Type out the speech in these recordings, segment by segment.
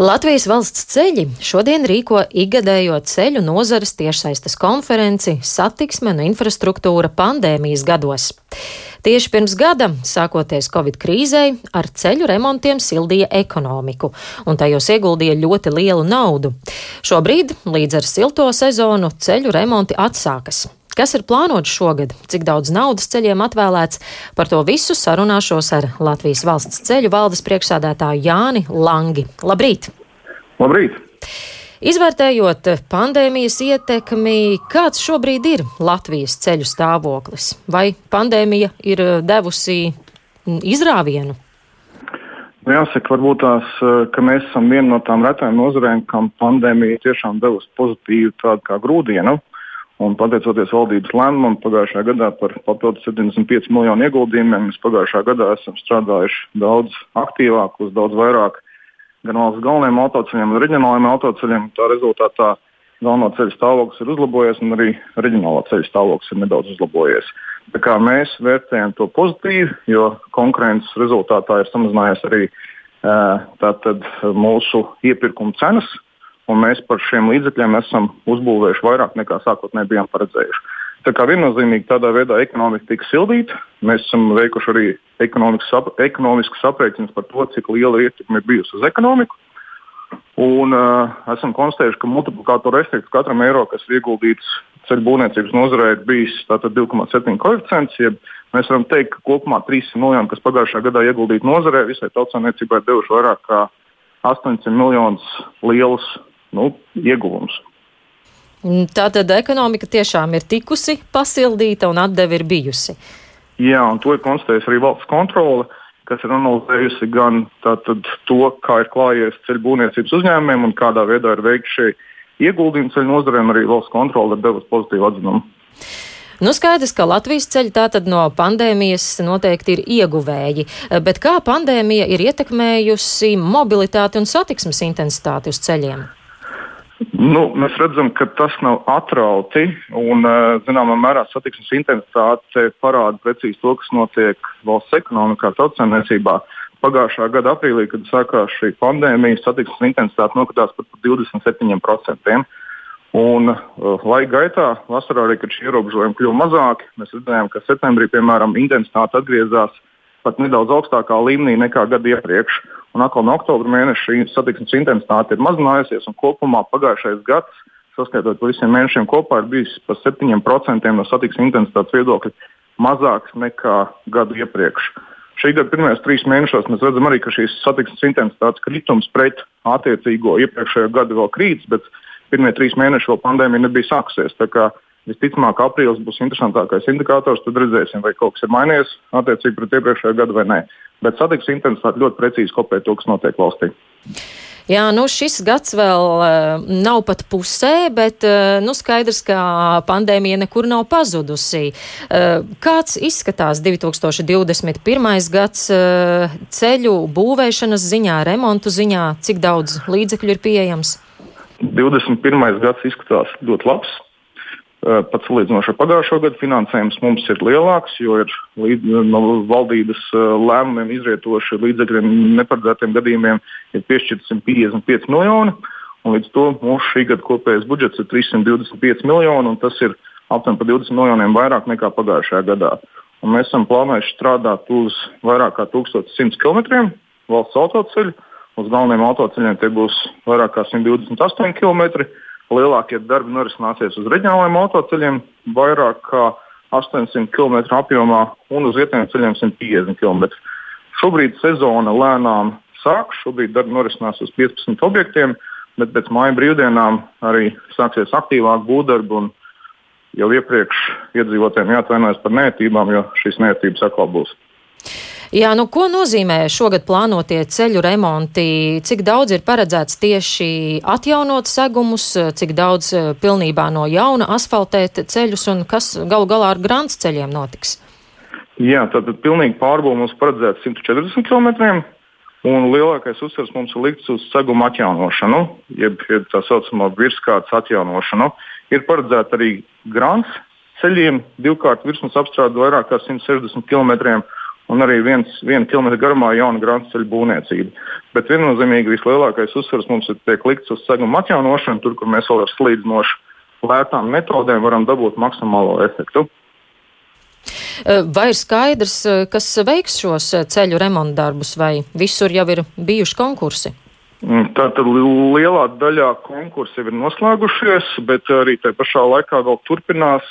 Latvijas valsts ceļi šodien rīko ikgadējo ceļu nozares tiešsaistes konferenci Satiksme un infrastruktūra pandēmijas gados. Tieši pirms gada, sākoties Covid krīzei, ar ceļu remontiem sildīja ekonomiku, un tajos ieguldīja ļoti lielu naudu. Šobrīd, līdz ar silto sezonu, ceļu remonti atsākas. Kas ir plānots šogad, cik daudz naudas ceļiem atvēlēts, par to visu sarunāšos ar Latvijas valsts ceļu valdes priekšsādātāju Jāni Langi. Labrīt! Labrīt! Izvērtējot pandēmijas ietekmi, kāds šobrīd ir Latvijas ceļu stāvoklis? Vai pandēmija ir devusi izrāvienu? Nu, jāsaka, varbūt tās, ka mēs esam viena no tām retajām nozarēm, kam pandēmija tiešām devusi pozitīvu tādu kā grūdienu. Un pateicoties valdības lēmumam pagājušajā gadā par papildus 75 miljonu ieguldījumiem, mēs pagājušajā gadā esam strādājuši daudz aktīvāk, uz daudz vairāk gan valsts galvenajiem autoceļiem, gan reģionālajiem autoceļiem. Tā rezultātā galveno ceļu stāvoklis ir uzlabojies, un arī reģionālā ceļu stāvoklis ir nedaudz uzlabojies. Tā kā mēs vērtējam to pozitīvi, jo konkurences rezultātā ir samazinājies arī tātad, mūsu iepirkuma cenas un mēs par šiem līdzekļiem esam uzbūvējuši vairāk nekā sākotnēji bijām paredzējuši. Tā kā viennozīmīgi tādā veidā ekonomika tika sildīta, mēs esam veikuši arī ekonomisku aprēķinu par to, cik liela ietekme ir bijusi uz ekonomiku. Un, uh, esam konstatējuši, ka multiplikātoru efekts katram eiro, kas ir ieguldīts ceļu būvniecības nozarē, ir bijis 2,7 koeficients. Jeb mēs varam teikt, ka kopumā 300 miljoni, kas pagājušajā gadā ieguldīti nozarē, visai tautsāniecībai devuši vairāk kā 800 miljonus lielus nu, ieguvums. Tā tad ekonomika tiešām ir tikusi pasildīta un atdeve ir bijusi. Jā, un to ir konstatējusi arī valsts kontrole, kas ir analizējusi gan tātad, to, kā ir klājies ceļu būvniecības uzņēmumiem un kādā veidā ir veikti šie ieguldījumi ceļu nozarēm, arī valsts kontrole ir devusi pozitīvu atzinumu. Nu, skaidrs, ka Latvijas ceļi tātad no pandēmijas noteikti ir ieguvēji, bet kā pandēmija ir ietekmējusi mobilitāti un satiksmes intensitāti uz ceļiem? Nu, mēs redzam, ka tas nav atrauti. Un, eh, zināmā mērā satiksmes intensitāte parāda precīzi to, kas notiek valsts ekonomikā, tautsēmniecībā. Pagājušā gada aprīlī, kad sākās šī pandēmija, satiksmes intensitāte nokritās par 27%. Un, uh, laika gaitā, vasarā arī, kad šie ierobežojumi kļuva mazāki, mēs redzējām, ka septembrī, piemēram, intensitāte atgriezās pat nedaudz augstākā līmenī nekā gadu iepriekš. Un atkal no oktobra mēneša šī satiksmes intensitāte ir mazinājusies, un kopumā pagājušais gads, saskaitot visiem mēnešiem kopā, ir bijis par 7% no satiksmes intensitātes viedokļa mazāks nekā gadu iepriekš. Šī gada pirmajos trīs mēnešos mēs redzam arī, ka šīs satiksmes intensitātes kritums pret attiecīgo iepriekšējo gadu vēl krītas, bet pirmie trīs mēneši vēl pandēmija nebija sākusies. Visticamāk, aprīlis būs interesantākais indikators. Tad redzēsim, vai kaut kas ir mainījies attiecīgi pret iepriekšējo gadu vai nē. Bet satiksmes intensitāte ļoti precīzi kopē to, kas notiek valstī. Jā, nu šis gads vēl uh, nav pat pusē, bet uh, nu skaidrs, ka pandēmija nekur nav pazudusi. Uh, kāds izskatās 2021. gads uh, ceļu būvēšanas ziņā, remontu ziņā, cik daudz līdzekļu ir pieejams? 21. gads izskatās ļoti labs. Pat salīdzinoši ar pagājušo gadu finansējums mums ir lielāks, jo ir līdz, no valdības lēmumiem izrietoši līdzekļiem neparedzētiem gadījumiem ir piešķirti 155 miljoni. Līdz to mūsu šī gada kopējais budžets ir 325 miljoni, un tas ir aptuveni par 20 miljoniem vairāk nekā pagājušajā gadā. Un mēs esam plānojuši strādāt uz vairāk kā 1100 km valsts autoceļu. Uz galvenajiem autoceļiem tie būs vairāk kā 128 km lielākie darbi norisināsies uz reģionālajiem autoceļiem, vairāk kā 800 km apjomā un uz vietējiem ceļiem 150 km. Šobrīd sezona lēnām sāk, šobrīd darbi norisinās uz 15 objektiem, bet pēc māja brīvdienām arī sāksies aktīvāk būvdarbi. Jau iepriekš iedzīvotājiem jāatvainojas par nērtībām, jo šīs nērtības atkal būs. Jā, nu, ko nozīmē šogad plānotie ceļu remonti? Cik daudz ir paredzēts tieši atjaunot segumus, cik daudz eh, pilnībā no jauna asfaltēt ceļus un kas galu galā ar grāns ceļiem notiks? Jā, tātad pilnīgi pārbūve mums paredzēts 140 km. Un lielākais uzsvers mums ir likts uz seguma atjaunošanu, jeb, jeb tā saucamā virskārtas atjaunošanu. Ir paredzēta arī grāns ceļiem, divkārt virsmas apstrāde vairāk kā 160 km un arī viens, viena kilometra garumā jauna grāmatas ceļa būvniecība. Bet viennozīmīgi vislielākais uzsvars mums ir tiek likts uz seguma atjaunošanu, tur, kur mēs vēl ar slīdinošu lētām metodēm varam dabūt maksimālo efektu. Vai ir skaidrs, kas veiks šos ceļu remontu darbus, vai visur jau ir bijuši konkursi? Mm, tātad lielā daļā konkursi ir noslēgušies, bet arī tajā pašā laikā vēl turpinās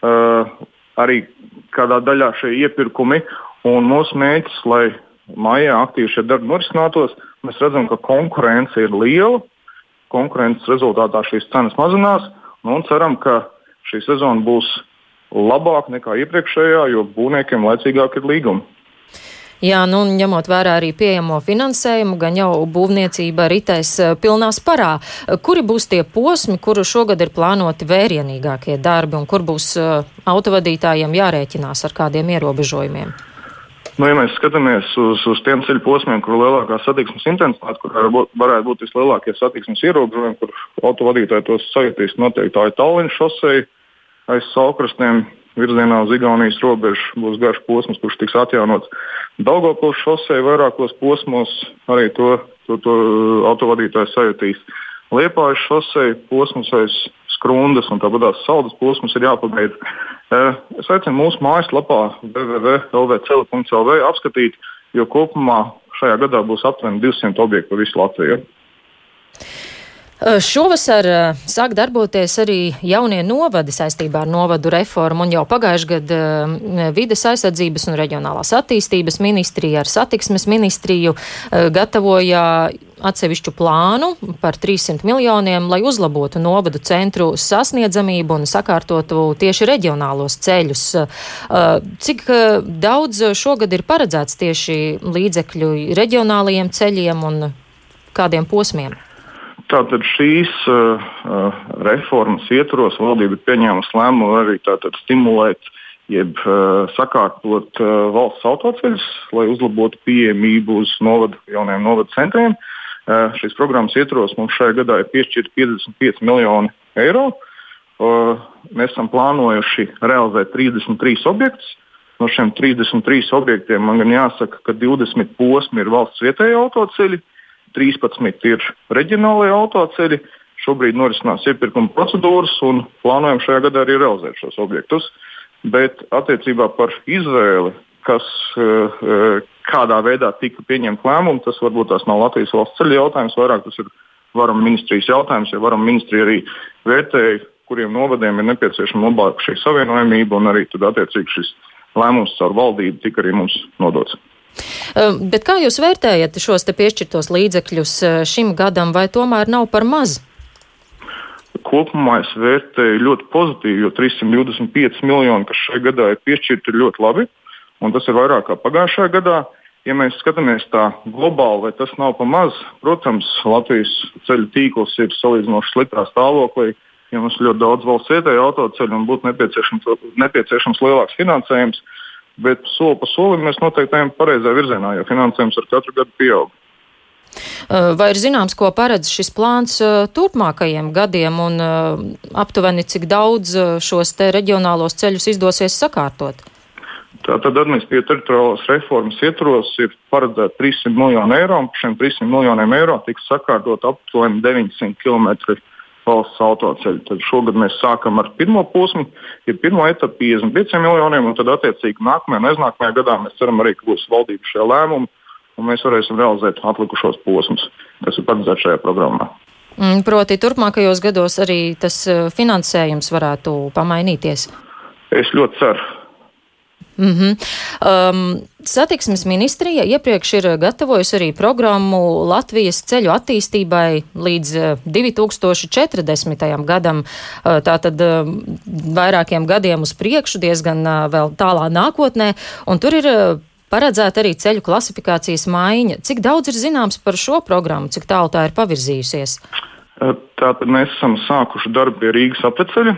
uh, arī kādā daļā šie iepirkumi. Mūsu mērķis, lai maijā aktīvi šie darbi norisinātos, mēs redzam, ka konkurence ir liela. Konkurences rezultātā šīs cenas mazinās nu, un ceram, ka šī sezona būs labāka nekā iepriekšējā, jo būvniekiem laicīgāk ir līgumi. Jā, nu, ņemot vērā arī pieejamo finansējumu, gan jau būvniecība ritēs eh, pilnā sparā. Kuri būs tie posmi, kuru šogad ir plānoti vērienīgākie darbi un kur būs uh, autovadītājiem jārēķinās ar kādiem ierobežojumiem? Nu, ja mēs skatāmies uz, uz tiem ceļu posmiem, kur ir lielākā satiksmes intensitāte, kur varētu būt vislielākie satiksmes ierobežojumi, kur autovadītāji tos sajutīs, noteikti tā ir Tallinas šoseja aiz saukrastiem virzienā uz Igaunijas robežu būs garš posms, kurš tiks atjaunots. Daugopils šosei vairākos posmos arī to, to, to autovadītājs sajutīs. Liepājas šosei posms aiz skrundas un tāpat tās saldas posms ir jāpabeidz. Es aicinu mūsu mājaslapā www.lvcl.lv apskatīt, jo kopumā šajā gadā būs aptuveni 200 objektu pa visu Latviju. Šovasar sāk darboties arī jaunie novadi saistībā ar novadu reformu, un jau pagājušajā gadā vides aizsardzības un reģionālās attīstības ministrija ar satiksmes ministriju gatavoja atsevišķu plānu par 300 miljoniem, lai uzlabotu novadu centru sasniedzamību un sakārtotu tieši reģionālos ceļus. Cik daudz šogad ir paredzēts tieši līdzekļu reģionālajiem ceļiem un kādiem posmiem? Tātad šīs uh, reformas ietvaros valdība ir pieņēmusi lēmumu arī stimulēt, jeb uh, sakārtot uh, valsts autoceļus, lai uzlabotu pieejamību uz novadu, jauniem novadu centriem. Uh, šīs programmas ietvaros mums šajā gadā ir piešķirta 55 miljoni eiro. Uh, mēs esam plānojuši realizēt 33 objektus. No šiem 33 objektiem man gan jāsaka, ka 20 posmi ir valsts vietējie autoceļi, uh, 13 ir reģionālajie autoceļi. Šobrīd norisinās iepirkuma procedūras un plānojam šajā gadā arī realizēt šos objektus. Bet attiecībā par izvēli, kas eh, eh, kādā veidā tika pieņemta lēmuma, tas varbūt tās nav Latvijas valsts ceļa jautājums, vairāk tas ir varam ministrijas jautājums, jo varam ministrija arī vērtēja, kuriem novadiem ir nepieciešama labāka šī savienojamība, un arī tad attiecīgi šis lēmums caur valdību tika arī mums nodots. Bet kā jūs vērtējat šos te piešķirtos līdzekļus šim gadam, vai tomēr nav par maz? Kopumā es vērtēju ļoti pozitīvi, jo 325 miljoni, kas šajā gadā ir piešķirti, ir ļoti labi. Un tas ir vairāk kā pagājušajā gadā. Ja mēs skatāmies tā globāli, vai tas nav par maz, protams, Latvijas ceļu tīkls ir salīdzinoši sliktā stāvoklī. Ja mums ir ļoti daudz valsts vietēju autoceļu un būtu nepieciešams, nepieciešams lielāks finansējums, bet soli pa solim mēs noteikti ejam pareizā virzienā, jo finansējums ar katru gadu pieaug. Vai ir zināms, ko paredz šis plāns turpmākajiem gadiem un aptuveni cik daudz šos te reģionālos ceļus izdosies sakārtot? Tātad administratīvā teritoriālās reformas ietvaros ir paredzēta 300 miljonu eiro, un šiem 300 miljoniem eiro tiks sakārtot aptuveni 900 km valsts autoceļu. Tad šogad mēs sākam ar pirmo posmu, ir pirmo etapu 55 miljoniem, un tad attiecīgi nākamajā un aiznākamajā gadā mēs ceram arī, ka būs valdības šie lēmumi, un mēs varēsim realizēt atlikušos posmus, kas ir paredzēts šajā programmā. Mm, proti, turpmākajos gados arī tas eh, finansējums varētu pamainīties. Es ļoti ceru. Mm -hmm. um, satiksmes ministrija iepriekš ir gatavojusi arī programmu Latvijas ceļu attīstībai līdz 2040. Uh, gadam, uh, tātad uh, vairākiem gadiem uz priekšu, diezgan vēl tālā nākotnē, un tur ir paredzēta arī ceļu klasifikācijas maiņa. Cik daudz ir zināms par šo programmu, cik tālu tā ir pavirzījusies? Tātad mēs esam sākuši darbu pie Rīgas apveceļa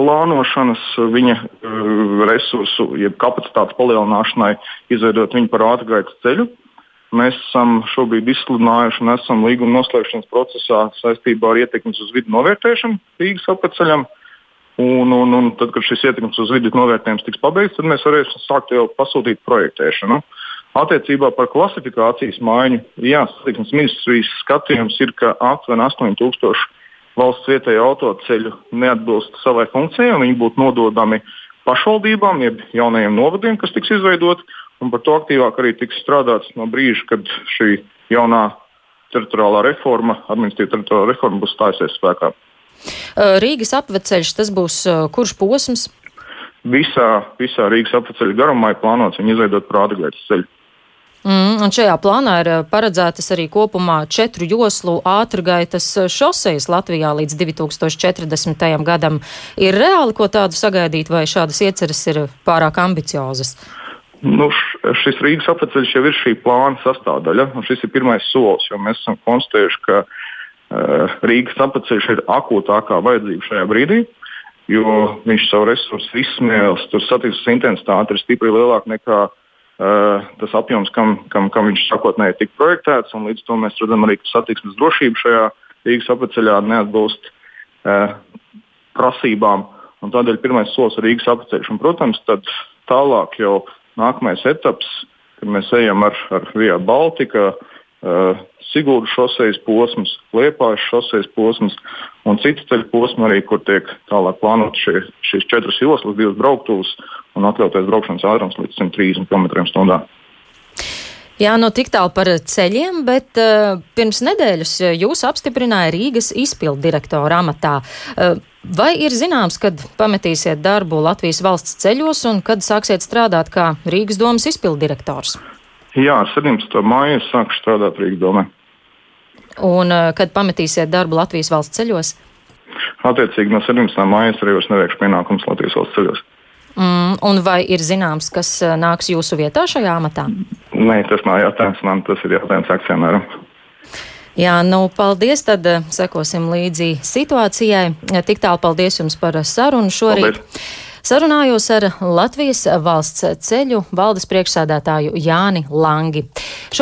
plānošanas, viņa uh, resursu, jeb kapacitātes palielināšanai, izveidot viņu par ātrgaitas ceļu. Mēs esam šobrīd izsludinājuši un esam līguma noslēgšanas procesā saistībā ar ietekmes uz vidu novērtēšanu Rīgas apceļam. Un, un, un tad, kad šis ietekmes uz vidi novērtējums tiks pabeigts, tad mēs varēsim sākt jau pasūtīt projektēšanu. Attiecībā par klasifikācijas maiņu, jā, satiksmes ministrijas skatījums ir, ka aptuveni 8000 valsts vietēju autoceļu neatbilst savai funkcijai, un viņi būtu nododami pašvaldībām, jeb jaunajiem novadiem, kas tiks izveidoti. Par to aktīvāk arī tiks strādāts no brīža, kad šī jaunā teritoriālā reforma, administratīva teritoriālā reforma būs stājusies spēkā. Rīgas apveceļš tas būs kurš posms? Visā, visā Rīgas apveceļa garumā ir plānots viņu izveidot par ātrgaitas ceļu. Mm, un šajā plānā ir paredzētas arī kopumā četru joslu ātrgaitas šosejas Latvijā līdz 2040. gadam. Ir reāli ko tādu sagaidīt, vai šādas ieceres ir pārāk ambiciozas? Nu, šis Rīgas apceļš jau ir šī plāna sastāvdaļa, un šis ir pirmais solis, jo mēs esam konstatējuši, ka uh, Rīgas apceļš ir akūtākā vajadzība šajā brīdī, jo viņš savu resursu izsmēles, tur satiksmes intensitāte ir stipri lielāka nekā uh, tas apjoms, kam, kam, kam viņš sākotnēji tika projektēts. Līdz to mēs redzam arī, ka satiksmes drošība šajā Rīgas apceļā neatbilst uh, prasībām. Tādēļ pirmais solis ir Rīgas apceļš. Protams, tad tālāk jau nākamais etaps, kad mēs ejam ar, ar Via Baltica, uh, Sigūdas šoseis posms, Liepājas šoseis posms un citu ceļu posmu arī, kur tiek tālāk plānot šie, šīs četras joslas, divas brauktuvas un atļauties braukšanas ātrums līdz 130 km/h. Jā, no nu tik tālu par ceļiem, bet uh, pirms nedēļas jūs apstiprināja Rīgas izpildu direktora amatā. Uh, vai ir zināms, kad pametīsiet darbu Latvijas valsts ceļos un kad sāksiet strādāt kā Rīgas domas izpildu direktors? Jā, ar 17. māju es sāku strādāt Rīgas domē. Un uh, kad pametīsiet darbu Latvijas valsts ceļos? Attiecīgi no 17. māja es arī vairs neveikšu pienākumus Latvijas valsts ceļos. Mm, un vai ir zināms, kas eh, nāks jūsu vietā šajā amatā? Nē, tas nav jautājums man, tas ir jautājums akcionāram. Jā, nu, paldies. Tad uh, sekosim līdzi situācijai. Tik tālu paldies jums par sarunu šorīt. Paldies. Sarunājos ar Latvijas valsts ceļu valdes priekšsādātāju Jāni Langi.